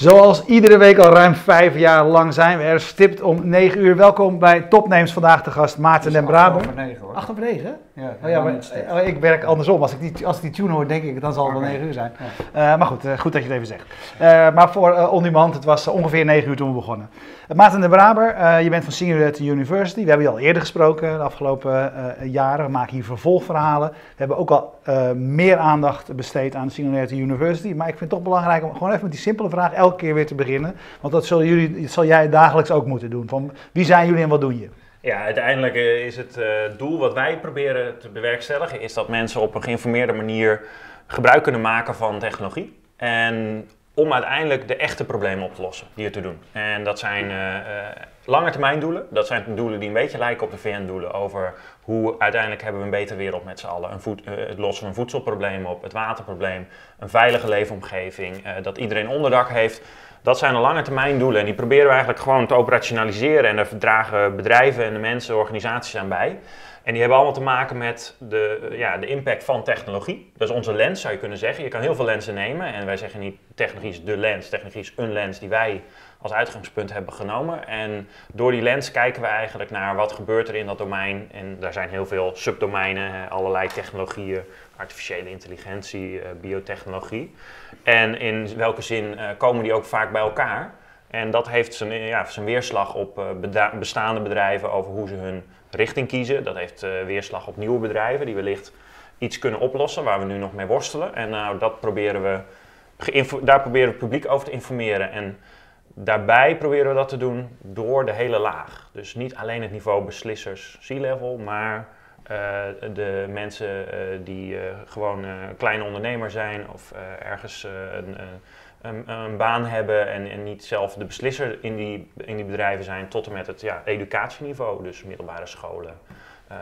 So. Zoals iedere week al ruim vijf jaar lang zijn we er stipt om 9 uur. Welkom bij Topnames. Vandaag de gast Maarten den Braber. 8 over 9 hoor. 8 over 9? Ja, Oh ja, maar, oh, ik werk andersom. Als ik, die, als ik die tune hoor, denk ik, dan zal het wel. 9 uur zijn. Eh, maar goed, eh, goed dat je het even zegt. Eh, maar voor eh On Demand, het was ongeveer 9 uur toen we begonnen. Uh, Maarten de Braber, eh, je bent van Singularity University. We hebben je al eerder gesproken de afgelopen eh, jaren. We maken hier vervolgverhalen. We hebben ook al eh, meer aandacht besteed aan Singularity University. Maar ik vind het toch belangrijk om gewoon even met die simpele vraag elke keer weer te beginnen. Want dat zullen jullie, zal jij dagelijks ook moeten doen. Van, wie zijn jullie en wat doen je? Ja, uiteindelijk eh, is het eh, doel wat wij proberen te bewerkstelligen, is dat mensen op een geïnformeerde manier gebruik kunnen maken van technologie. En om uiteindelijk de echte problemen op te lossen die er te doen. En dat zijn eh lange termijn doelen. Dat zijn doelen die een beetje lijken op de VN-doelen over hoe uiteindelijk hebben we een betere wereld met z'n allen. Een voed, het lossen van voedselprobleem op, het waterprobleem, een veilige leefomgeving, dat iedereen onderdak heeft. Dat zijn de lange termijn doelen en die proberen we eigenlijk gewoon te operationaliseren. En daar dragen bedrijven en de mensen, organisaties aan bij. En die hebben allemaal te maken met de, ja, de impact van technologie. Dat is onze lens, zou je kunnen zeggen. Je kan heel veel lenzen nemen. En wij zeggen niet technologie is de lens. Technologie is een lens die wij als uitgangspunt hebben genomen. En door die lens kijken we eigenlijk naar wat gebeurt er in dat domein. En daar zijn heel veel subdomeinen, allerlei technologieën, artificiële intelligentie, eh, biotechnologie. En in welke zin eh, komen die ook vaak bij elkaar? En dat heeft zijn, ja, zijn weerslag op eh, bestaande bedrijven over hoe ze hun richting kiezen. Dat heeft eh, weerslag op nieuwe bedrijven die wellicht iets kunnen oplossen waar we nu nog mee worstelen. En nou, dat proberen we, daar proberen we het publiek over te informeren. En daarbij proberen we dat te doen door de hele laag. Dus niet alleen het niveau beslissers C-level, maar eh, de mensen eh, die eh, gewoon eh kleine ondernemer zijn of eh, ergens eh, een, eh, een, een baan hebben en, en niet zelf de beslisser in die, in die bedrijven zijn, tot en met het ja, educatieniveau, dus middelbare scholen, eh,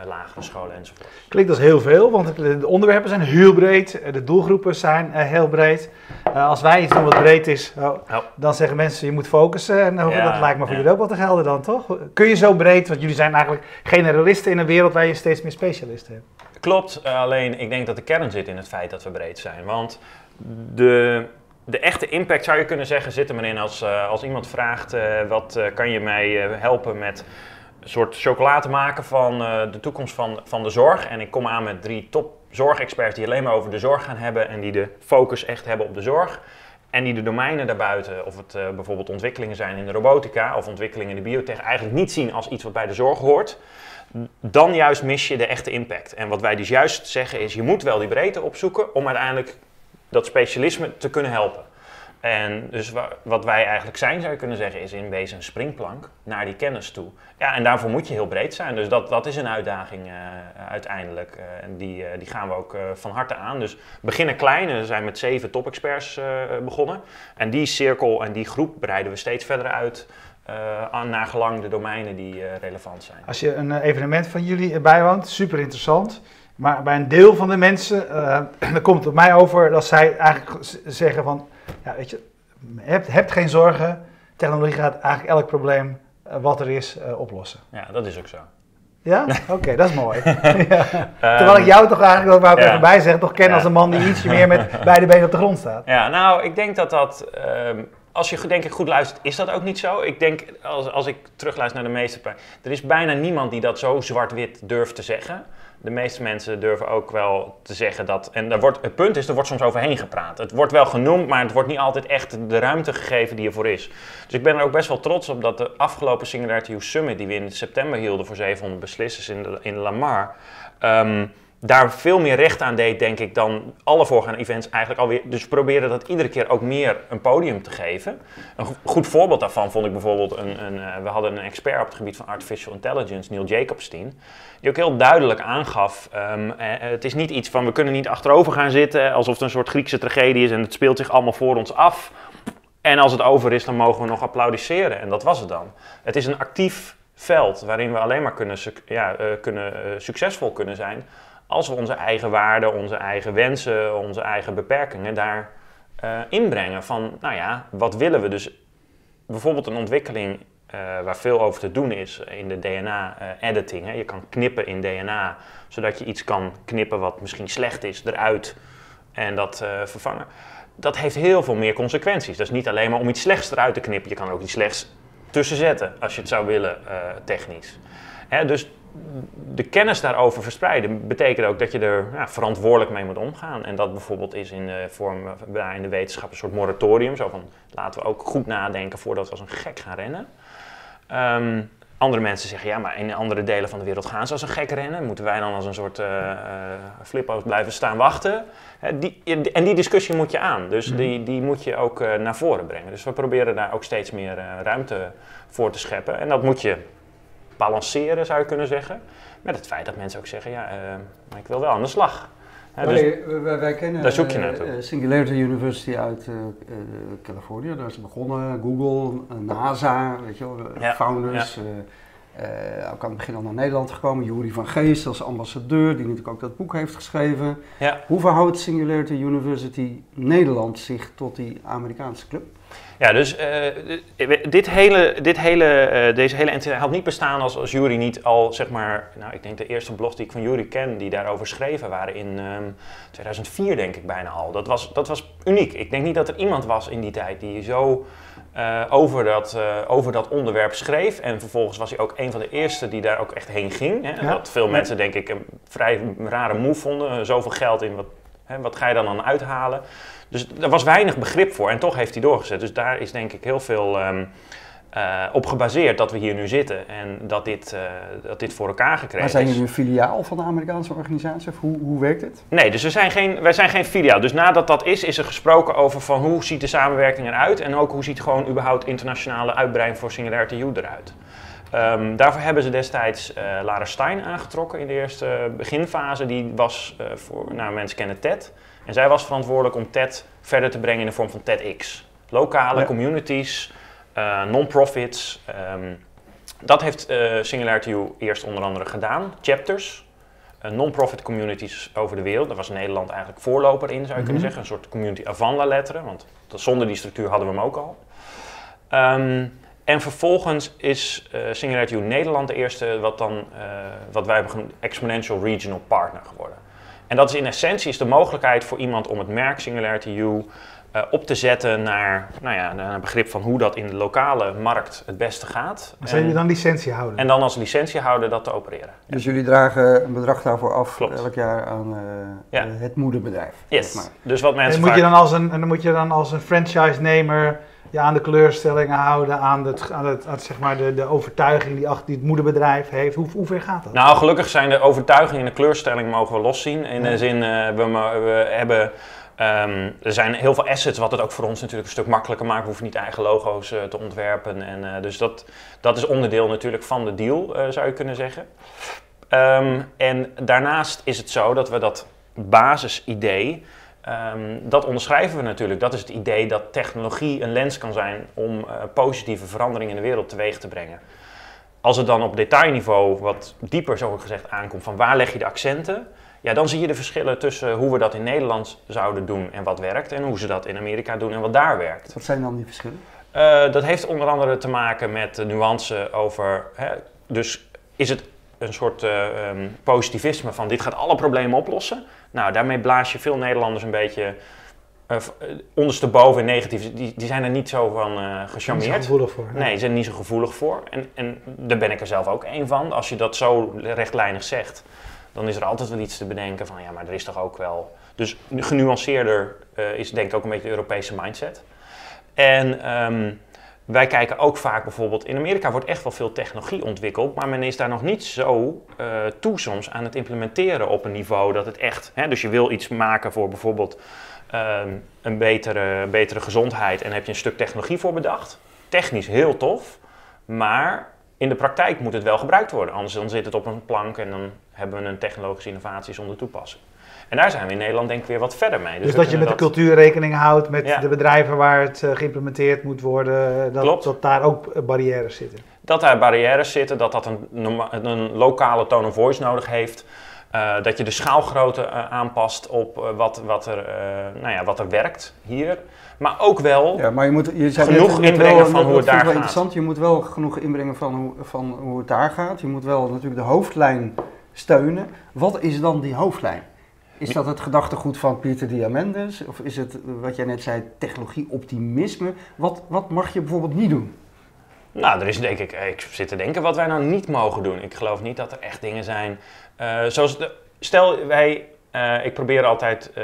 lagere scholen enzovoort. Klinkt als heel veel, want de onderwerpen zijn heel breed, eh, de doelgroepen zijn eh, heel breed. Eh, als wij iets doen wat breed is, oh, dan zeggen mensen je moet focussen. En eh, Ja, dat lijkt me voor ja. jullie ook wel te gelden dan, toch? Kun je zo breed, want jullie zijn eigenlijk generalisten in een wereld waar je steeds meer specialisten hebt. Klopt, eh, alleen ik denk dat de kern zit in het feit dat we breed zijn. Want de, de echte impact zou je kunnen zeggen zit er maar in als, eh, als iemand vraagt eh, wat eh, kan je mij eh, helpen met soort chocolade maken van eh, de toekomst van, van de zorg. En ik kom aan met drie top zorgexperts die alleen maar over de zorg gaan hebben en die de focus echt hebben op de zorg. En die de domeinen daarbuiten, of het eh, bijvoorbeeld ontwikkelingen zijn in de robotica of ontwikkelingen in de biotech, eigenlijk niet zien als iets wat bij de zorg hoort dan juist mis je de echte impact. En wat wij dus juist zeggen is, je moet wel die breedte opzoeken om uiteindelijk dat specialisme te kunnen helpen. En dus wa- wat wij eigenlijk zijn, zou je kunnen zeggen, is in wezen een springplank naar die kennis toe. Ja, en daarvoor moet je heel breed zijn. Dus dat, dat is een uitdaging eh, uiteindelijk. Eh, en die, eh, die gaan we ook van harte aan. Dus beginnen klein. We zijn met zeven top-experts begonnen. En die cirkel en die groep breiden we steeds verder uit aan naar gelang de domeinen die relevant zijn. Als je een evenement van jullie bijwoont, super interessant. Maar bij een deel van de mensen, dan komt het op mij over dat zij eigenlijk zeggen van, ja weet je, heb, heb geen zorgen. Technologie gaat eigenlijk elk probleem eh, wat er is eh, oplossen. Ja, dat is ook zo. Ja? Oké, dat is mooi. ja. Terwijl ik jou toch eigenlijk, dat wou ik ja. even bij zeggen, toch ken Ja. als een man die ietsje meer met beide benen op de grond staat. Ja, nou, ik denk dat dat. ehm, als je goed- denk ik goed luistert, is dat ook niet zo. Ik denk, als, als ik terugluister naar de meeste. Er is bijna niemand die dat zo zwart-wit durft te zeggen. De meeste mensen durven ook wel te zeggen dat. En daar wordt, het punt is, er wordt soms overheen gepraat. Het wordt wel genoemd, maar het wordt niet altijd echt de ruimte gegeven die ervoor is. Dus ik ben er ook best wel trots op dat de afgelopen Singularity U Summit, die we in september hielden voor 700 beslissers in, in Lamar. ehm, daar veel meer recht aan deed, denk ik, dan alle voorgaande events eigenlijk alweer. Dus proberen dat iedere keer ook meer een podium te geven. Een go- goed voorbeeld daarvan vond ik bijvoorbeeld, een, een, eh, we hadden een expert op het gebied van artificial intelligence, Neil Jacobstein, die ook heel duidelijk aangaf, ehm, eh, het is niet iets van we kunnen niet achterover gaan zitten alsof het een soort Griekse tragedie is en het speelt zich allemaal voor ons af. En als het over is, dan mogen we nog applaudisseren. En dat was het dan. Het is een actief veld waarin we alleen maar kunnen, ja, eh, kunnen, succesvol kunnen zijn als we onze eigen waarden, onze eigen wensen, onze eigen beperkingen daar eh, inbrengen. Van, nou ja, wat willen we? Dus bijvoorbeeld een ontwikkeling eh, waar veel over te doen is in de DNA-editing. hè. je kan knippen in DNA, zodat je iets kan knippen wat misschien slecht is, eruit en dat eh, vervangen. dat heeft heel veel meer consequenties. Dat is niet alleen maar om iets slechts eruit te knippen. Je kan ook iets slechts tussen zetten als je het zou willen uh, technisch. Hè, dus de kennis daarover verspreiden betekent ook dat je er ja, verantwoordelijk mee moet omgaan. En dat bijvoorbeeld is in de vorm in de wetenschap een soort moratorium. Zo van laten we ook goed nadenken voordat we als een gek gaan rennen. Um, andere mensen zeggen, ja, maar in andere delen van de wereld gaan ze als een gek rennen. Moeten wij dan als een soort uh, flippo's blijven staan wachten? die, en die discussie moet je aan. Dus mhm. die, die moet je ook uh, naar voren brengen. Dus we proberen daar ook steeds meer ruimte voor te scheppen. En dat moet je balanceren, zou je kunnen zeggen. Met het feit dat mensen ook zeggen, ja, maar ik wil wel aan de slag. dus wij, wij, kennen daar zoek je naartoe. Singularity University uit Californië. Daar is begonnen. Google, NASA, weet je wel, ja, founders. Ja. Uh, ook aan het begin al naar Nederland gekomen. Jury van Geest als ambassadeur, die natuurlijk ook dat boek heeft geschreven. Ja. Hoe verhoudt Singularity University Nederland zich tot die Amerikaanse club? Ja, dus uh, dit hele, dit hele, uh, deze hele entiteit had niet bestaan als, als Jury niet al, zeg maar, nou ik denk de eerste blogs die ik van Jury ken, die daarover schreven waren in um, ehm, 2004 denk ik bijna al. Dat was, dat was uniek. Ik denk niet dat er iemand was in die tijd die zo uh, over, dat, over dat onderwerp schreef. En vervolgens was hij ook een van de eerste die daar ook echt heen ging. Hè? Ja. Wat veel mensen denk ik een vrij rare move vonden. Zoveel geld in, wat, hè, wat ga je dan dan uithalen? Dus er was weinig begrip voor en toch heeft hij doorgezet. Dus daar is denk ik heel veel um, uh, op gebaseerd dat we hier nu zitten en dat dit, uh, dat dit voor elkaar gekregen is. Maar zijn jullie een filiaal van de Amerikaanse organisatie of hoe, hoe werkt het? Nee, dus we zijn geen, wij zijn geen filiaal. Dus nadat dat is, is er gesproken over van hoe ziet de samenwerking eruit en ook hoe ziet gewoon überhaupt internationale uitbreiding voor Singularity U eruit. Um, daarvoor hebben ze destijds uh, Lara Stein aangetrokken in de eerste beginfase. Die was voor, nou mensen kennen TED. En zij was verantwoordelijk om TED verder te brengen in de vorm van TEDx. Lokale communities, uh, non-profits. Um, dat heeft Singularity U eerst onder andere gedaan. Chapters, non-profit communities over de wereld. Daar was Nederland eigenlijk voorloper in, zou je kunnen mhm. zeggen. Een soort community avant la lettre, want zonder die structuur hadden we hem ook al. Um, en vervolgens is uh, Singularity U Nederland de eerste wat, dan, wat wij hebben genoemd exponential regional partner geworden. En dat is in essentie is de mogelijkheid voor iemand om het merk Singularity U uh, op te zetten naar, nou ja, naar een begrip van hoe dat in de lokale markt het beste gaat. Maar zijn jullie dan licentiehouden? En dan als licentiehouder dat te opereren. Dus jullie dragen een bedrag daarvoor af Klopt. elk jaar aan uh, ja. het moederbedrijf. Yes. Maar. Dus wat mensen en moet, je dan als een, en dan moet je dan als een franchise-nemer ja, aan de kleurstellingen houden, aan, het, aan, het, aan zeg maar de, de overtuiging die, achter, die het moederbedrijf heeft. Hoe, hoe ver gaat dat? Nou, gelukkig zijn de overtuigingen en de kleurstelling mogen we loszien. In de zin, uh, we, we hebben Um, er zijn heel veel assets, wat het ook voor ons natuurlijk een stuk makkelijker maakt. We hoeven niet eigen logo's uh, te ontwerpen. En, uh, dus dat, dat is onderdeel natuurlijk van de deal, uh, zou je kunnen zeggen. Um, en daarnaast is het zo dat we dat basisidee, um, dat onderschrijven we natuurlijk. Dat is het idee dat technologie een lens kan zijn om positieve veranderingen in de wereld teweeg te brengen. Als het dan op detailniveau wat dieper, zo gezegd, aankomt van waar leg je de accenten ja, dan zie je de verschillen tussen hoe we dat in Nederland zouden doen en wat werkt, en hoe ze dat in Amerika doen en wat daar werkt. Wat zijn dan die verschillen? Uh, dat heeft onder andere te maken met de nuance over. Hè, dus is het een soort uh, um, positivisme van dit gaat alle problemen oplossen? Nou, daarmee blaas je veel Nederlanders een beetje uh, ondersteboven negatief. Die, die zijn er niet zo van uh, gecharmeerd. Niet zo gevoelig voor. Nee, ze zijn er niet zo gevoelig voor. En, en daar ben ik er zelf ook één van. Als je dat zo rechtlijnig zegt dan is er altijd wel iets te bedenken van ja, maar er is toch ook wel. Dus genuanceerder uh, is denk ik ook een beetje de Europese mindset. En um, wij kijken ook vaak bijvoorbeeld, in Amerika wordt echt wel veel technologie ontwikkeld, maar men is daar nog niet zo uh, toe soms aan het implementeren op een niveau dat het echt, hè, dus je wil iets maken voor bijvoorbeeld um, een betere, betere gezondheid en heb je een stuk technologie voor bedacht. Technisch heel tof, maar in de praktijk moet het wel gebruikt worden, anders dan zit het op een plank en dan hebben we een technologische innovatie zonder toepassing. En daar zijn we in Nederland denk ik weer wat verder mee. Dus, dus dat je met de cultuur rekening houdt, met de bedrijven waar het uh, geïmplementeerd moet worden, dat, dat daar ook barrières zitten. Dat daar barrières zitten, dat dat een, een lokale tone of voice nodig heeft. Uh, dat je de schaalgrootte uh, aanpast op wat, wat, er, nou ja, wat er werkt hier. Maar ook wel ja, maar je moet, je genoeg inbrengen van hoe het daar gaat. interessant. Je moet wel genoeg inbrengen van hoe, van hoe het daar gaat. Je moet wel natuurlijk de hoofdlijn steunen. Wat is dan die hoofdlijn? Is dat het gedachtegoed van Pieter Diamandis? Of is het, wat jij net zei, technologie-optimisme? Wat, wat mag je bijvoorbeeld niet doen? Nou, er is denk ik, ik zit te denken wat wij nou niet mogen doen. Ik geloof niet dat er echt dingen zijn. Uh, zoals de, stel, wij, uh, ik probeer altijd uh,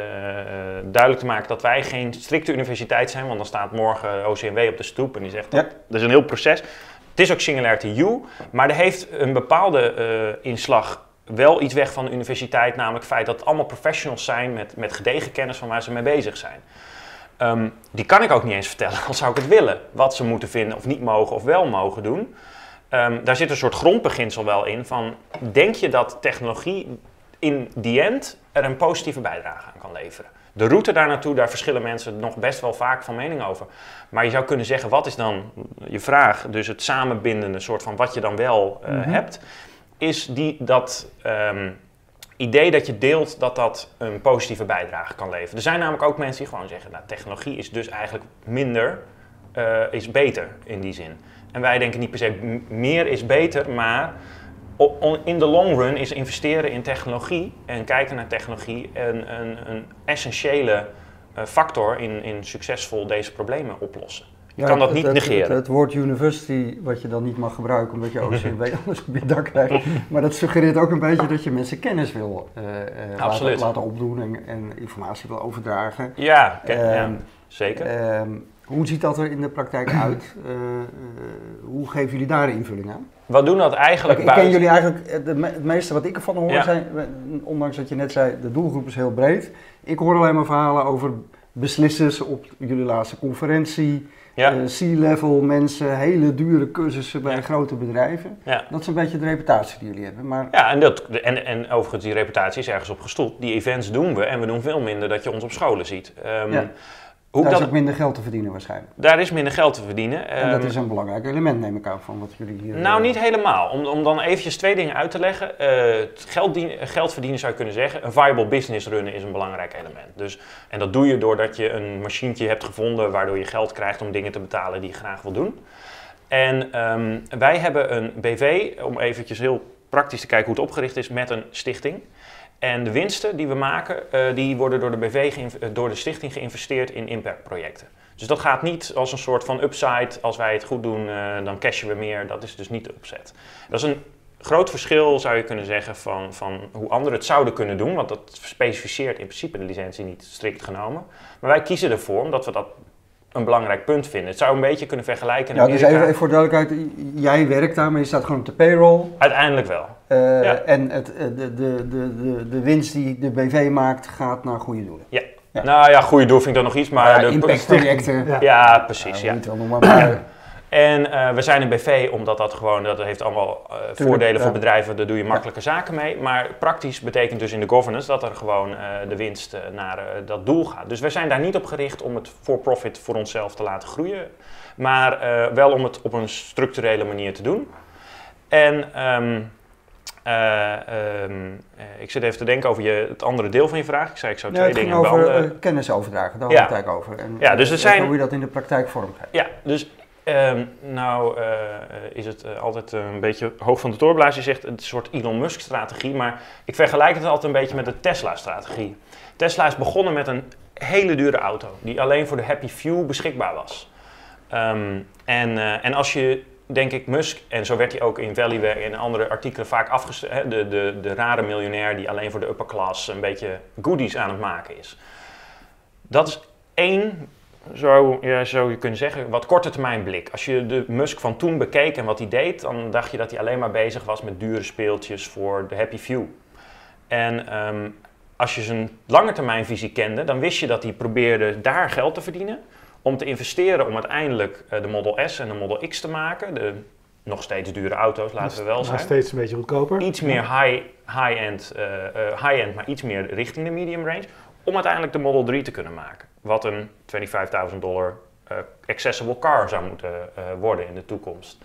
duidelijk te maken dat wij geen strikte universiteit zijn, want dan staat morgen OCMW op de stoep en die zegt dat, dat is een heel proces. Het is ook Singularity U, maar er heeft een bepaalde inslag wel iets weg van de universiteit, namelijk het feit dat het allemaal professionals zijn met, met gedegen kennis van waar ze mee bezig zijn. Um, die kan ik ook niet eens vertellen, al zou ik het willen, wat ze moeten vinden of niet mogen of wel mogen doen. Um, daar zit een soort grondbeginsel wel in van, denk je dat technologie in die end er een positieve bijdrage aan kan leveren? De route daar naartoe, daar verschillen mensen nog best wel vaak van mening over. Maar je zou kunnen zeggen, wat is dan je vraag, dus het samenbindende soort van wat je dan wel uh, mm-hmm. hebt, is die, dat um, idee dat je deelt dat dat een positieve bijdrage kan leveren. Er zijn namelijk ook mensen die gewoon zeggen, nou, technologie is dus eigenlijk minder, uh, is beter in die zin. En wij denken niet per se meer is beter, maar in de long run is investeren in technologie en kijken naar technologie een, een, een essentiële uh, factor in, in succesvol deze problemen oplossen. Je kan dat niet negeren. Het, woord university, wat je dan niet mag gebruiken omdat je OCMW anders op je dak krijgt. Maar dat suggereert ook een beetje dat je mensen kennis wil uh, laten, laten, opdoen en, en, informatie wil overdragen. Ja, um, zeker. Um, hoe ziet dat er in de praktijk uit? Uh, hoe geven jullie daar invulling aan? We doen dat eigenlijk Ik, ik ken jullie eigenlijk, het meeste wat ik ervan hoor zijn, ondanks dat je net zei, de doelgroep is heel breed. Ik hoor alleen maar verhalen over beslissers op jullie laatste conferentie. Ja. Uh, C-level mensen, hele dure cursussen bij grote bedrijven. Dat is een beetje de reputatie die jullie hebben. Maar... Ja, en, dat, en, en overigens, die reputatie is ergens op gestoeld. Die events doen we en we doen veel minder dat je ons op scholen ziet. Um, hoe daar is ook minder geld te verdienen waarschijnverdienen Daar is minder geld te verdienen. En dat ehm, is een belangrijk element, neem ik aan, van wat jullie hier... Nou, niet helemaal. Om, om dan eventjes twee dingen uit te leggen. Uh, geld, geld, verdienen zou je kunnen zeggen. Een viable business runnen is een belangrijk element. Dus, en dat doe je doordat je een machientje hebt gevonden... waardoor je geld krijgt om dingen te betalen die je graag wil doen. En um, wij hebben een BV, om eventjes heel praktisch te kijken hoe het opgericht is, met een stichting... En de winsten die we maken, uh, die worden door de BV, eh, door de stichting geïnvesteerd in impactprojecten. Dus dat gaat niet als een soort van upside, als wij het goed doen, uh, dan cashen we meer. Dat is dus niet de opzet. Dat is een groot verschil, zou je kunnen zeggen, van, van hoe anderen het zouden kunnen doen. Want dat specificeert in principe de licentie niet strikt genomen. Maar wij kiezen ervoor, omdat we dat een belangrijk punt vinden. Het zou een beetje kunnen vergelijken. Ja, dus even, even, voor duidelijkheid, jij werkt daar, maar je staat gewoon op de payroll. Uiteindelijk wel. Uh, En het, eh, de, de, de, de, winst die de BV maakt, gaat naar goede doelen. Ja. ja. Nou ja, goede doel vind ik dan nog iets, maar... Ja, de impactprojecten. Ja. ja, precies. Ja, ja. Wel maar. En uh, we zijn een BV omdat dat gewoon, dat heeft allemaal uh, voordelen voor bedrijven, daar doe je makkelijke zaken mee. Maar praktisch betekent dus in de governance dat er gewoon uh, de winst naar dat doel gaat. Dus we zijn daar niet op gericht om het for profit voor onszelf te laten groeien, maar wel om het op een structurele manier te doen. En um, um, ik zit even te denken over je, het andere deel van je vraag. Ik zei ik zou twee dingen dingen over kennis overdragen, daar ja. het over. En, ja, dus er zijn, hoe je dat in de praktijk vormgeeft. Ja, dus Um, nou uh, is het uh, altijd een beetje hoog van de torenblaas. Je zegt een soort Elon Musk-strategie, maar ik vergelijk het altijd een beetje met de Tesla-strategie. Tesla is begonnen met een hele dure auto, die alleen voor de happy few beschikbaar was. Um, en, uh, en als je, denk ik, Musk, en zo werd hij ook in Valley en andere artikelen vaak afgesteld, de, de, de rare miljonair die alleen voor de upper class een beetje goodies aan het maken is. Dat is één zou, ja, zou je kunnen zeggen, wat korte termijn blik. Als je de Musk van toen bekeek en wat hij deed, dan dacht je dat hij alleen maar bezig was met dure speeltjes voor de happy few. En um, als je zijn langetermijnvisie kende, dan wist je dat hij probeerde daar geld te verdienen. Om te investeren om uiteindelijk uh, de Model S en de Model X te maken. De nog steeds dure auto's, laten we wel zijn. Maar steeds een beetje goedkoper. Iets meer high-end, high uh, uh, high maar iets meer richting de medium range. Om uiteindelijk de Model 3 te kunnen maken wat een 25.000 dollar uh, accessible car zou moeten uh, worden in de toekomst.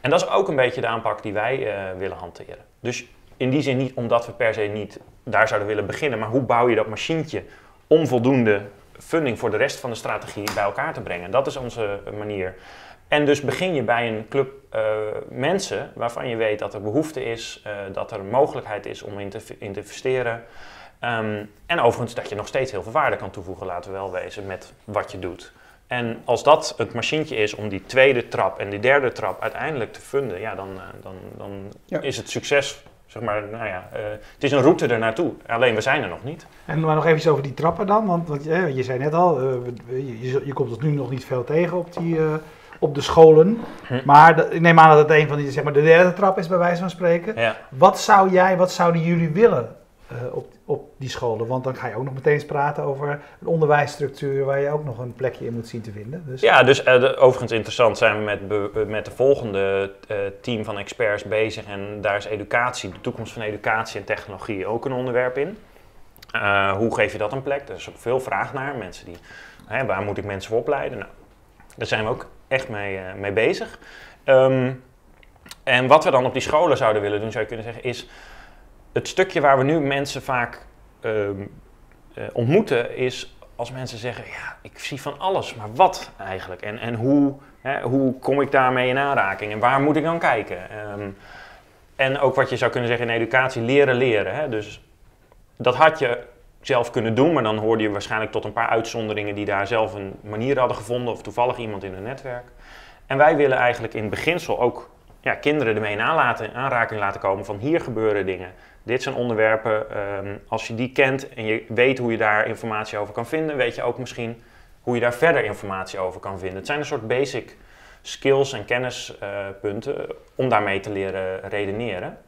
En dat is ook een beetje de aanpak die wij willen hanteren. Dus in die zin niet omdat we per se niet daar zouden willen beginnen, maar hoe bouw je dat machientje om voldoende funding voor de rest van de strategie bij elkaar te brengen. Dat is onze manier. En dus begin je bij een club mensen waarvan je weet dat er behoefte is, dat er mogelijkheid is om in te, in te investeren. Ehm, en overigens dat je nog steeds heel veel waarde kan toevoegen, laten we wel wezen, met wat je doet. En als dat het machientje is om die tweede trap en die derde trap uiteindelijk te funden, ja, dan, uh, dan, dan is het succes, zeg maar, nou ja, uh, het is een route er naartoe. Alleen we zijn er nog niet. En maar nog even over die trappen dan, want, want je, je zei net al, uh, je, je, komt het nu nog niet veel tegen op die op de scholen. Hm. Maar ik neem aan dat het een van die, zeg maar, de derde trap is bij wijze van spreken. Ja. Wat zou jij, wat zouden jullie willen uh, op, op die scholen? Want dan ga je ook nog meteen praten over een onderwijsstructuur waar je ook nog een plekje in moet zien te vinden. Dus. Ja, dus de, overigens interessant zijn we met, met de volgende team van experts bezig. En daar is educatie, de toekomst van educatie en technologie ook een onderwerp in. hoe geef je dat een plek? Er is ook veel vraag naar. Mensen die, hè, waar moet ik mensen voor opleiden? Nou, daar zijn we ook echt mee, mee bezig. Um, en wat we dan op die scholen zouden willen doen, zou je kunnen zeggen, is het stukje waar we nu mensen vaak um, uh, ontmoeten, is als mensen zeggen, ja, ik zie van alles, maar wat eigenlijk? En, en hoe, hè, hoe kom ik daarmee in aanraking? En waar moet ik dan kijken? Um, en ook wat je zou kunnen zeggen in educatie, leren leren. Hè? Dus dat had je zelf kunnen doen, maar dan hoorde je waarschijnlijk tot een paar uitzonderingen die daar zelf een manier hadden gevonden of toevallig iemand in hun netwerk. En wij willen eigenlijk in beginsel ook ja, kinderen ermee in aanraking laten komen van hier gebeuren dingen. Dit zijn onderwerpen, um, als je die kent en je weet hoe je daar informatie over kan vinden, weet je ook misschien hoe je daar verder informatie over kan vinden. Het zijn een soort basic skills en kennispunten uh, om daarmee te leren redeneren.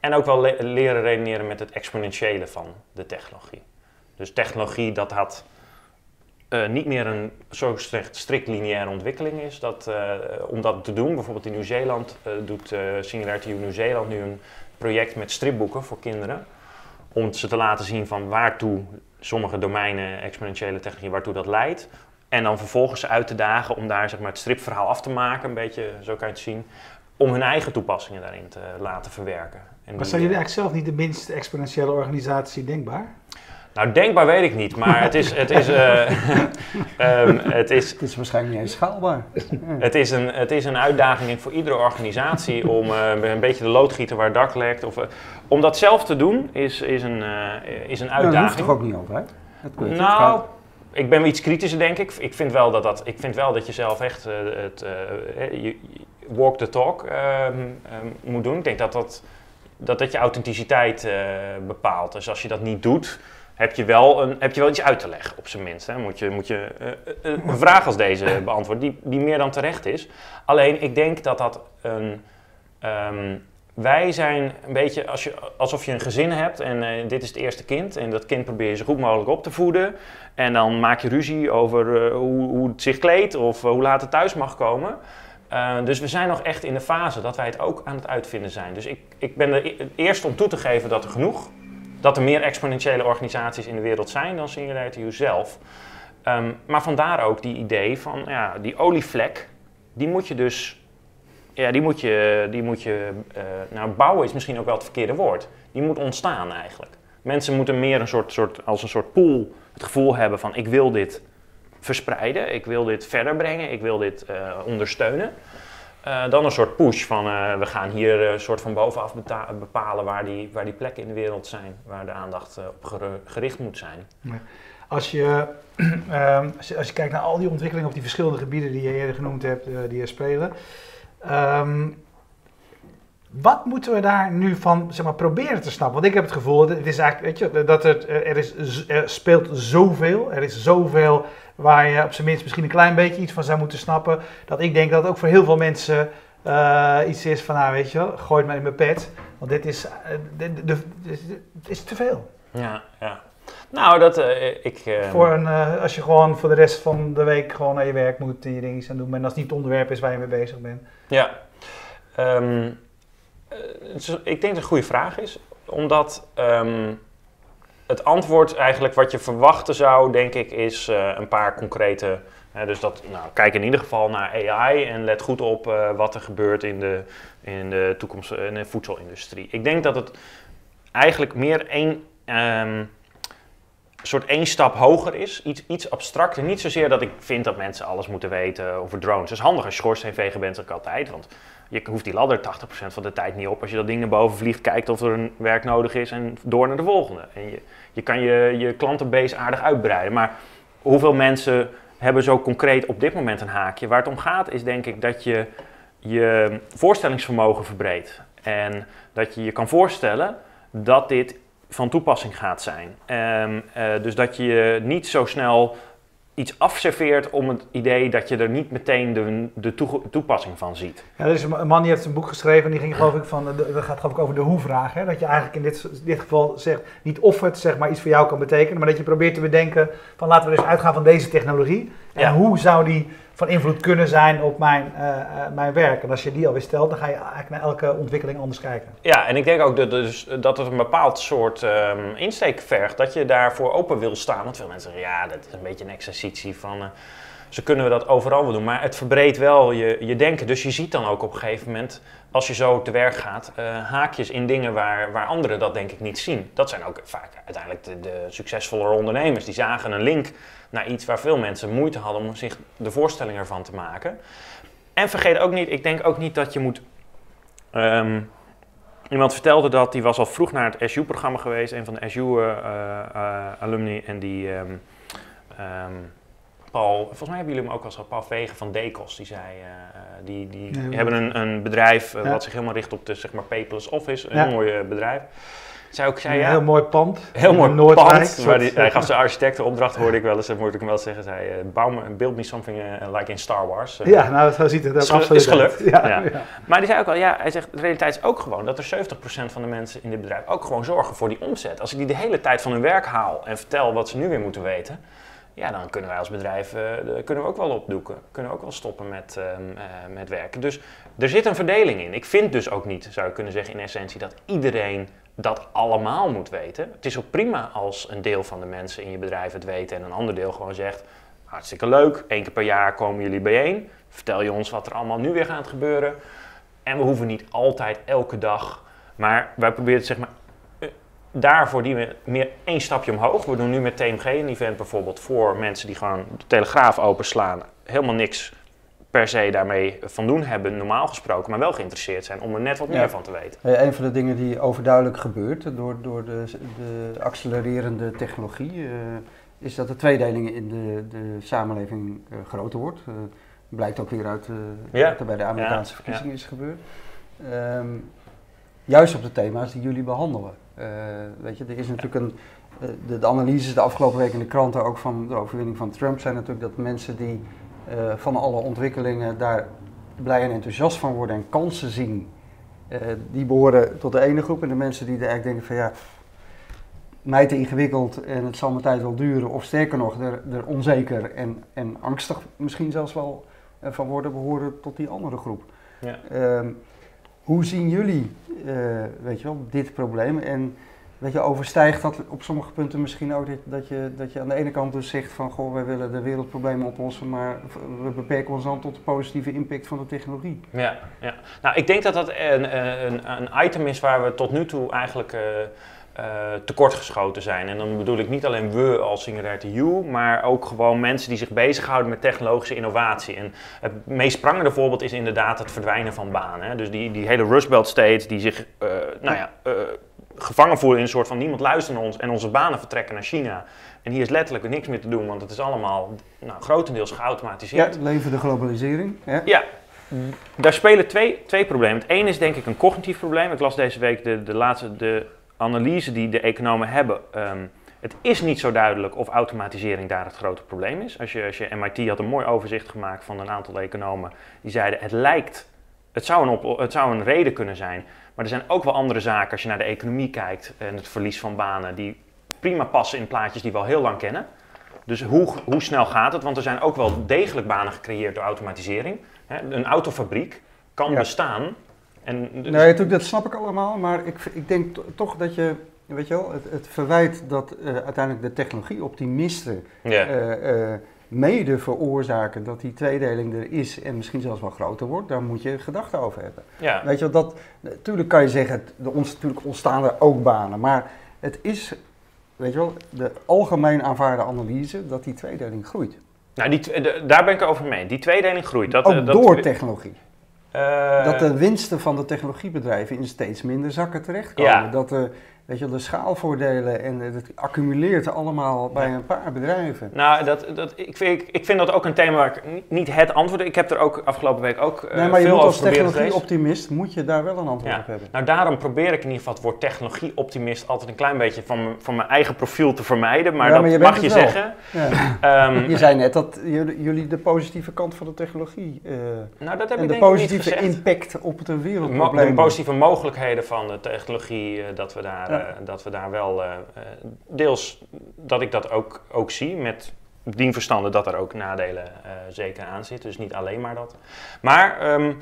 En ook wel le leren redeneren met het exponentiële van de technologie. Dus technologie dat had uh, niet meer een zo strikt lineaire ontwikkeling is. Dat, uh, om dat te doen, bijvoorbeeld in Nieuw-Zeeland doet Singularity Nieuw-Zeeland nu een project met stripboeken voor kinderen. Om ze te laten zien van waartoe sommige domeinen, exponentiële technologie, waartoe dat leidt. En dan vervolgens uit te dagen om daar zeg maar, het stripverhaal af te maken, een beetje zo kan je het zien. Om hun eigen toepassingen daarin te laten verwerken. En maar zijn jullie eigenlijk zelf niet de minst exponentiële organisatie denkbaar? Nou, denkbaar weet ik niet, maar het is... Het is, uh, um, het is, het is waarschijnlijk niet eens schaalbaar. het, is een, het is een uitdaging voor iedere organisatie om uh, een beetje de loodgieter waar dak lekt. Of, uh, om dat zelf te doen is, is, een, is een uitdaging. Nou, dat hoeft toch ook niet altijd? nou, ik ben iets kritischer denk ik. Ik vind wel dat, dat, ik vind wel dat je zelf echt het je, walk the talk ehm, ehm, moet doen. Ik denk dat dat, dat, dat je authenticiteit bepaalt. Dus als je dat niet doet heb je wel, een, heb je wel iets uit te leggen, op zijn minst. Hè? Moet je, moet je uh, uh, een vraag als deze beantwoorden, die, die meer dan terecht is. Alleen, ik denk dat dat een... Um, wij zijn een beetje als je, alsof je een gezin hebt en uh, dit is het eerste kind. En dat kind probeer je zo goed mogelijk op te voeden. En dan maak je ruzie over hoe, hoe, het zich kleedt of hoe laat het thuis mag komen. dus we zijn nog echt in de fase dat wij het ook aan het uitvinden zijn. Dus ik, ik ben er e-, eerst om toe te geven dat er genoeg dat er meer exponentiële organisaties in de wereld zijn dan Singularity zelf. Um, maar vandaar ook die idee van ja, die olievlek, die moet je dus, ja, die moet je, die moet je uh, nou bouwen is misschien ook wel het verkeerde woord. Die moet ontstaan eigenlijk. Mensen moeten meer een soort, soort, als een soort pool het gevoel hebben van ik wil dit verspreiden, ik wil dit verder brengen, ik wil dit uh, ondersteunen. Uh, dan een soort push van uh, we gaan hier een uh, soort van bovenaf bepalen waar die, waar die plekken in de wereld zijn, waar de aandacht op gericht moet zijn. Als, je, um, als, je, als, je, kijkt naar al die ontwikkelingen op die verschillende gebieden die je eerder genoemd hebt, die er spelen. Um, wat moeten we daar nu van zeg maar, proberen te snappen? Want ik heb het gevoel, het is eigenlijk, weet je, dat het, er, is, er speelt zoveel, er is zoveel waar je op zijn minst misschien een klein beetje iets van zou moeten snappen. Dat ik denk dat het ook voor heel veel mensen uh, iets is van, nou weet je gooi het maar in mijn pet. Want dit is, de, de, is te veel. Ja, ja. Nou, dat uh, ik. Uh, voor een, uh, als je gewoon voor de rest van de week gewoon naar je werk moet en je dingen aan doen. En als het niet het onderwerp is waar je mee bezig bent. Ja. Um, ik denk dat het een goede vraag is. Omdat. Um, het antwoord eigenlijk wat je verwachten zou, denk ik, is uh, een paar concrete. Dus dat, nou, kijk in ieder geval naar AI en let goed op uh, wat er gebeurt in de, in de toekomst in de voedselindustrie. Ik denk dat het eigenlijk meer één, um, soort één stap hoger is, iets, iets abstracter. Niet zozeer dat ik vind dat mensen alles moeten weten over drones. Dat is handig als je schoorsteenveger bent, ik altijd. Want je hoeft die ladder 80% van de tijd niet op. Als je dat ding naar boven vliegt, kijkt of er een werk nodig is en door naar de volgende. En je, je kan je, je klantenbase aardig uitbreiden. Maar hoeveel mensen hebben zo concreet op dit moment een haakje? Waar het om gaat is denk ik dat je je voorstellingsvermogen verbreedt. En dat je je kan voorstellen dat dit van toepassing gaat zijn. Um, dus dat je niet zo snel iets afserveert om het idee dat je er niet meteen de, de toepassing van ziet. Ja, er is een man die heeft een boek geschreven en die ging geloof ik van, dat gaat geloof ik over de hoe-vraag. Hè? Dat je eigenlijk in dit, dit geval zegt, niet of het zeg maar iets voor jou kan betekenen, maar dat je probeert te bedenken van laten we dus uitgaan van deze technologie. En hoe zou die van invloed kunnen zijn op mijn, uh, mijn werk. En als je die alweer stelt, dan ga je eigenlijk naar elke ontwikkeling anders kijken. Ja, en ik denk ook dat, dus, dat het een bepaald soort um, insteek vergt. Dat je daarvoor open wil staan. Want veel mensen zeggen, ja, dat is een beetje een exercitie van... Uh, zo kunnen we dat overal wel doen. Maar het verbreedt wel je, je denken. Dus je ziet dan ook op een gegeven moment, als je zo te werk gaat, haakjes in dingen waar, waar anderen dat denk ik niet zien. Dat zijn ook vaak uiteindelijk de, de succesvollere ondernemers. Die zagen een link naar iets waar veel mensen moeite hadden om zich de voorstelling ervan te maken. En vergeet ook niet, ik denk ook niet dat je moet. Um, iemand vertelde dat, die was al vroeg naar het SU-programma geweest, een van de SU-alumni, uh, uh, en die. Um, um, Paul, volgens mij hebben jullie hem ook al zo, Paul Vegen van Decos, die zei, uh, die, die hebben een, een bedrijf uh, ja. wat zich helemaal richt op de zeg maar paperless office, een ja. mooi bedrijf. Zou ik zei, ja, heel mooi pand. Heel mooi Noordwijk, pand. die, hij gaf zijn architectenopdracht, hoorde ik wel eens, moet ik hem wel zeggen. Zei, uh, bouw me, build me something uh, like in Star Wars. Uh, ja, nou, zo ziet het ook absoluut Is gelukt. Ja, ja. ja, Maar die zei ook al, ja, hij zegt, de realiteit is ook gewoon dat er 70% van de mensen in dit bedrijf ook gewoon zorgen voor die omzet. Als ik die de hele tijd van hun werk haal en vertel wat ze nu weer moeten weten, ja, dan kunnen wij als bedrijf uh, kunnen we ook wel opdoeken. Kunnen we ook wel stoppen met, uh, uh, met werken. Dus er zit een verdeling in. Ik vind dus ook niet, zou je kunnen zeggen in essentie, dat iedereen dat allemaal moet weten. Het is ook prima als een deel van de mensen in je bedrijf het weten en een ander deel gewoon zegt: hartstikke leuk, één keer per jaar komen jullie bijeen. Vertel je ons wat er allemaal nu weer gaat gebeuren. En we hoeven niet altijd elke dag, maar wij proberen zeg maar eh, daarvoor die we meer één stapje omhoog. We doen nu met TMG een event bijvoorbeeld voor mensen die gewoon de telegraaf openslaan, helemaal niks per se daarmee van doen hebben, normaal gesproken, maar wel geïnteresseerd zijn om er net wat meer van te weten. Ja, een van de dingen die overduidelijk gebeurt door, door de, de accelererende technologie, uh, is dat de tweedeling in de, de samenleving uh, groter wordt. Uh, blijkt ook weer uit ja. wat er bij de Amerikaanse verkiezingen is gebeurd. Um, juist op de thema's die jullie behandelen. weet je, er is natuurlijk een. De, de analyses de afgelopen week in de kranten ook van de overwinning van Trump zijn natuurlijk dat mensen die uh, van alle ontwikkelingen daar blij en enthousiast van worden en kansen zien, uh, die behoren tot de ene groep. En de mensen die er eigenlijk denken van ja, mij te ingewikkeld en het zal mijn tijd wel duren, of sterker nog, er, er onzeker en, en angstig misschien zelfs wel uh, van worden, behoren tot die andere groep. Ja. Uh, hoe zien jullie, weet je wel, dit probleem? En Weet je, overstijgt dat op sommige punten misschien ook dat je, dat je aan de ene kant dus zegt van goh, wij willen de wereldproblemen oplossen, maar we beperken ons dan tot de positieve impact van de technologie. Ja, ja. nou ik denk dat dat een, een, een item is waar we tot nu toe eigenlijk uh, uh, tekortgeschoten zijn. En dan bedoel ik niet alleen we als Singularity U, maar ook gewoon mensen die zich bezighouden met technologische innovatie. En het meest prangende voorbeeld is inderdaad het verdwijnen van banen. Dus die, die hele Rust Belt States die zich, uh, nou ja gevangen voelen in een soort van niemand luistert naar ons en onze banen vertrekken naar China. En hier is letterlijk niks meer te doen, want het is allemaal nou, grotendeels geautomatiseerd. Ja, leven de globalisering. Ja. ja. Daar spelen twee, twee problemen. Het ene is denk ik een cognitief probleem. Ik las deze week de, de laatste de analyse die de economen hebben. Um, het is niet zo duidelijk of automatisering daar het grote probleem is. Als je, als je MIT had een mooi overzicht gemaakt van een aantal economen die zeiden het lijkt, het zou een, op, het zou een reden kunnen zijn maar er zijn ook wel andere zaken als je naar de economie kijkt en het verlies van banen, die prima passen in plaatjes die we al heel lang kennen. Dus hoe, hoe snel gaat het? Want er zijn ook wel degelijk banen gecreëerd door automatisering. Een autofabriek kan bestaan. En dus nee, dat snap ik allemaal, maar ik, ik denk toch dat je, weet je wel, het, het verwijt dat uh, uiteindelijk de technologie-optimisten yeah mede veroorzaken dat die tweedeling er is en misschien zelfs wel groter wordt, daar moet je gedachten over hebben. Ja. Weet je, dat, natuurlijk kan je zeggen, er natuurlijk ontstaan er ook banen, maar het is weet je wel, de algemeen aanvaarde analyse dat die tweedeling groeit. Nou, die, daar ben ik over mee. Die tweedeling groeit. Dat, Ook dat, door technologie. Uh, dat de winsten van de technologiebedrijven in steeds minder zakken terechtkomen. Ja. Dat de Weet je, de schaalvoordelen en het accumuleert allemaal bij een paar bedrijven. Nou, dat, dat, ik, vind, ik vind dat ook een thema waar ik niet het antwoord... Ik heb er ook afgelopen week ook uh, nee, maar je moet als technologie-optimist moet je daar wel een antwoord op hebben. Nou, daarom probeer ik in ieder geval het woord technologie-optimist... altijd een klein beetje van, van mijn eigen profiel te vermijden. Maar dat mag je zeggen. Um, je zei net dat jullie de positieve kant van de technologie... Uh, nou, dat heb en ik de positieve impact op de wereldprobleem... de positieve mogelijkheden van de technologie, uh, dat we daar eh, dat we daar wel eh, eh, deels dat ik dat ook, ook zie met dien verstande dat er ook nadelen zeker aan zitten. Dus niet alleen maar dat. Maar ehm,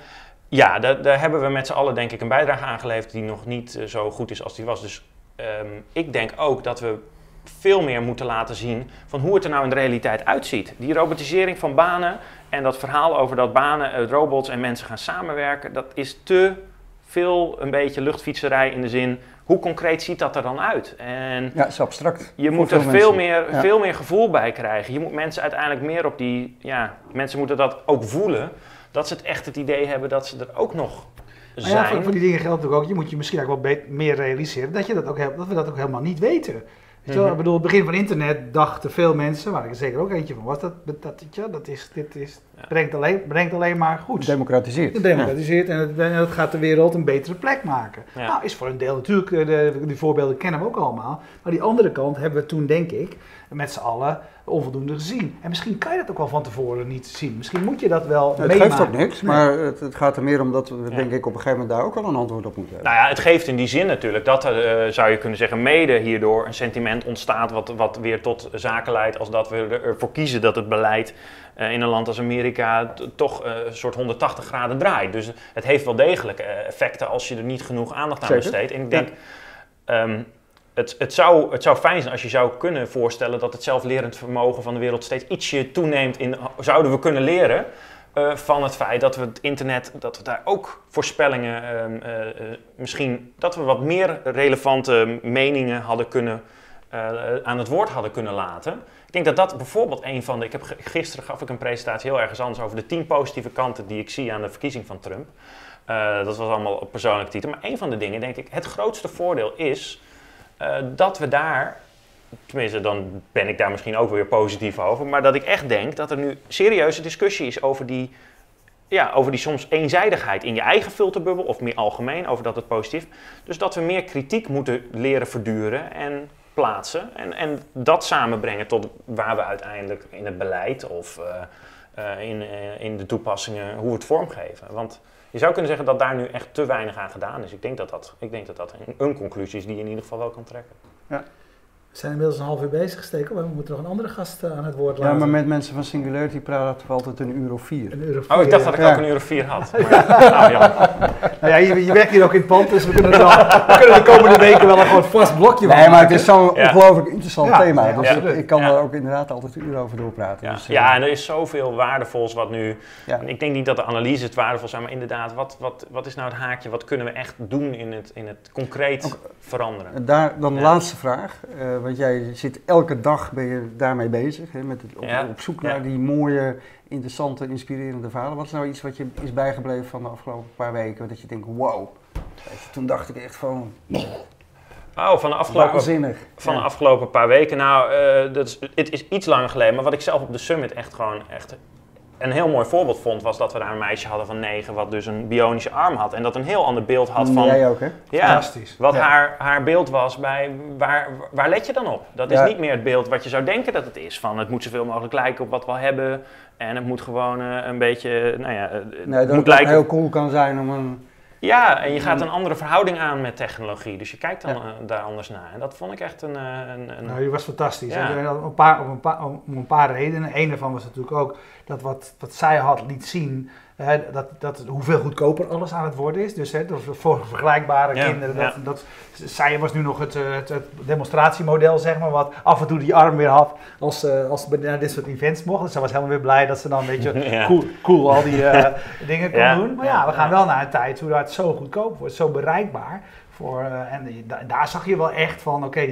ja, daar, hebben we met z'n allen denk ik een bijdrage aangeleverd die nog niet zo goed is als die was. Dus ehm, ik denk ook dat we veel meer moeten laten zien van hoe het er nou in de realiteit uitziet. Die robotisering van banen en dat verhaal over dat banen, robots en mensen gaan samenwerken, dat is te veel een beetje luchtfietserij in de zin hoe concreet ziet dat er dan uit? En ja, is abstract. Je moet er veel meer, veel meer gevoel bij krijgen. Je moet mensen uiteindelijk meer op die, ja, mensen moeten dat ook voelen, dat ze het echt het idee hebben dat ze er ook nog zijn. Ja, voor, die dingen geldt natuurlijk ook, je moet je misschien ook wel meer realiseren dat, je dat, ook, dat we dat ook helemaal niet weten. Mm Ik bedoel, het begin van internet dachten veel mensen, waar ik er zeker ook eentje van was, dat, dat, ja, dat is, dit is, brengt, alleen, brengt alleen maar goed. Democratiseert. Het democratiseert en, het, en het gaat de wereld een betere plek maken. Nou, is voor een deel natuurlijk, eh, de, die voorbeelden kennen we ook allemaal. Maar die andere kant hebben we toen, denk ik, met z'n allen onvoldoende gezien. En misschien kan je dat ook wel van tevoren niet zien. Misschien moet je dat wel Het geeft ook niks, maar het, het, gaat er meer om dat we denk ik op een gegeven moment daar ook wel een antwoord op moeten hebben. Nou ja, het geeft in die zin natuurlijk dat er, uh, zou je kunnen zeggen, mede hierdoor een sentiment ontstaat wat, wat weer tot zaken leidt als dat we ervoor kiezen dat het beleid uh, in een land als Amerika toch uh, een soort 180 graden draait. Dus het heeft wel degelijk effecten als je er niet genoeg aandacht aan besteedt. En ik denk... Um, het, het, zou, het zou fijn zijn als je zou kunnen voorstellen dat het zelflerend vermogen van de wereld steeds ietsje toeneemt. In, zouden we kunnen leren uh, van het feit dat we het internet, dat we daar ook voorspellingen, uh, uh, misschien dat we wat meer relevante meningen hadden kunnen, aan het woord hadden kunnen laten. Ik denk dat dat bijvoorbeeld een van de. Ik heb gisteren gaf ik een presentatie heel ergens anders over de tien positieve kanten die ik zie aan de verkiezing van Trump. dat was allemaal op persoonlijke titel. Maar een van de dingen, denk ik, het grootste voordeel is uh, dat we daar, tenminste dan ben ik daar misschien ook weer positief over, maar dat ik echt denk dat er nu serieuze discussie is over die, ja, over die soms eenzijdigheid in je eigen filterbubbel of meer algemeen over dat het positief. Dus dat we meer kritiek moeten leren verduren en plaatsen en, en dat samenbrengen tot waar we uiteindelijk in het beleid of uh, uh, in, in de toepassingen, hoe we het vormgeven. Want je zou kunnen zeggen dat daar nu echt te weinig aan gedaan is. Ik denk dat dat, ik denk dat, dat een, conclusie is die je in ieder geval wel kan trekken. Ja. We zijn inmiddels een half uur bezig gesteken, we moeten nog een andere gast eh, aan het woord laten. Ja, maar met mensen van Singularity praten we altijd een uur of vier. Een uur of vier oh, ik dacht dat ik ook een uur of vier had. nou, ja. nou ja, je, je, werkt hier ook in het pand, dus we kunnen, wel, we kunnen de komende weken wel een gewoon vast blokje maken. Nee, maar het is zo'n ongelooflijk interessant thema. Dus ik, ik, kan er ook inderdaad altijd een uur over doorpraten. Ja, dus, ja eh, en er is zoveel waardevols wat nu... Ik denk niet dat de analyse het waardevol zijn, maar inderdaad, wat, wat, wat is nou het haakje? Wat kunnen we echt doen in het, in het concreet veranderen? Daar dan de laatste vraag, uh, want jij zit elke dag ben je daarmee bezig, hè, met het, op, zoek naar die mooie, interessante, inspirerende verhalen. Wat is nou iets wat je is bijgebleven van de afgelopen paar weken, dat je denkt, wow. Toen dacht ik echt van... Oh, van de afgelopen, van de afgelopen paar weken. Nou, uh, dat is, het is iets langer geleden, maar wat ik zelf op de summit echt gewoon echt een heel mooi voorbeeld vond, was dat we daar een meisje hadden van negen, wat dus een bionische arm had. En dat een heel ander beeld had van. Jij ook, hè? Ja, Fantastisch. Wat Haar, haar beeld was bij. Waar, waar let je dan op? Dat is niet meer het beeld wat je zou denken dat het is. Van het moet zoveel mogelijk lijken op wat we hebben. En het moet gewoon uh, een beetje. Nou ja, nee, dat moet het lijken. heel cool kan zijn om een ja, en je gaat een andere verhouding aan met technologie. Dus je kijkt dan eh, daar anders naar. En dat vond ik echt een... Eh, een, een... Nou, je was fantastisch. Ja. een paar, om, een paar, om een paar redenen. Een daarvan was natuurlijk ook dat wat, wat zij had liet zien dat, dat, hoeveel goedkoper alles aan het worden is. Dus hè, voor vergelijkbare kinderen. Dat, dat, zij was nu nog het, eh, het, het, demonstratiemodel, zeg maar, wat af en toe die arm weer had als, uh, als ze naar dit soort events mocht. Dus zij was helemaal weer blij dat ze dan een beetje cool, cool al die uh, dingen kon doen. Maar ja, we gaan wel naar een tijd hoe dat zo goedkoop wordt, zo bereikbaar Voor, en daar zag je wel echt van, oké,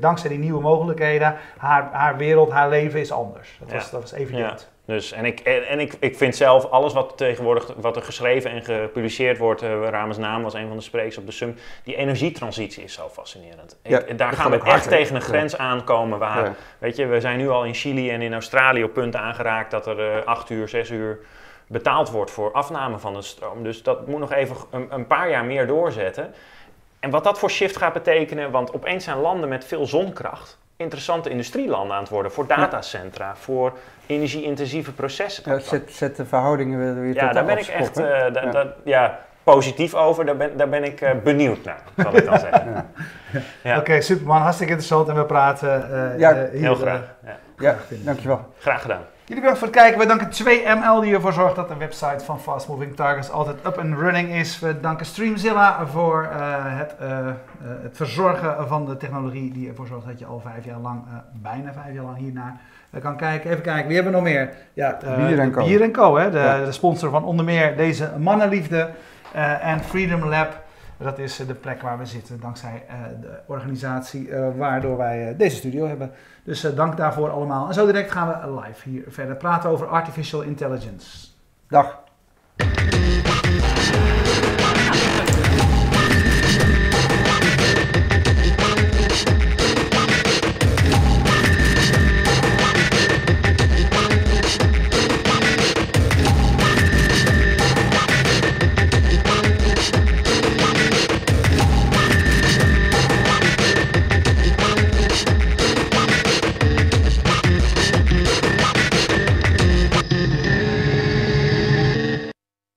dankzij die nieuwe mogelijkheden, haar, haar wereld, haar leven is anders. Dat was, dat was evident. Dus, en ik, en ik, ik vind zelf alles wat tegenwoordig wat er geschreven en gepubliceerd wordt, uh, Ramens naam was een van de sprekers op de SUM, die energietransitie is zo fascinerend. Ja, daar gaan we echt tegen een grens aankomen waar, weet je, we zijn nu al in Chili en in Australië op punten aangeraakt dat er uh, acht uur, zes uur betaald wordt voor afname van de stroom. Dus dat moet nog even een, een paar jaar meer doorzetten. En wat dat voor shift gaat betekenen, want opeens zijn landen met veel zonkracht interessante industrielanden aan het worden. Voor datacentra, voor energie-intensieve processen. Ja, zet, zet, de verhoudingen weer Ja, daar ben ik echt uh, ja. ja. positief over. Daar ben, daar ben ik uh, benieuwd naar, zal ik dan zeggen. Ja. Oké, Superman, hartstikke interessant. En we praten uh, ja, hier, heel graag. ja, dankjewel. Graag gedaan. Jullie bedankt voor het kijken. We danken 2ML die ervoor zorgt dat de website van Fast Moving Targets altijd up and running is. We danken Streamzilla voor uh, het, uh, het verzorgen van de technologie die ervoor zorgt dat je al vijf jaar lang, bijna vijf jaar lang hiernaar kan kijken. Even kijken, wie hebben we nog meer? Ja, Bier Co. Bier Co, hè? De, de, sponsor van onder meer deze mannenliefde en Freedom Lab. Dat is de plek waar we zitten, dankzij de organisatie waardoor wij deze studio hebben. Dus dank daarvoor allemaal. En zo direct gaan we live hier verder praten over artificial intelligence. Dag.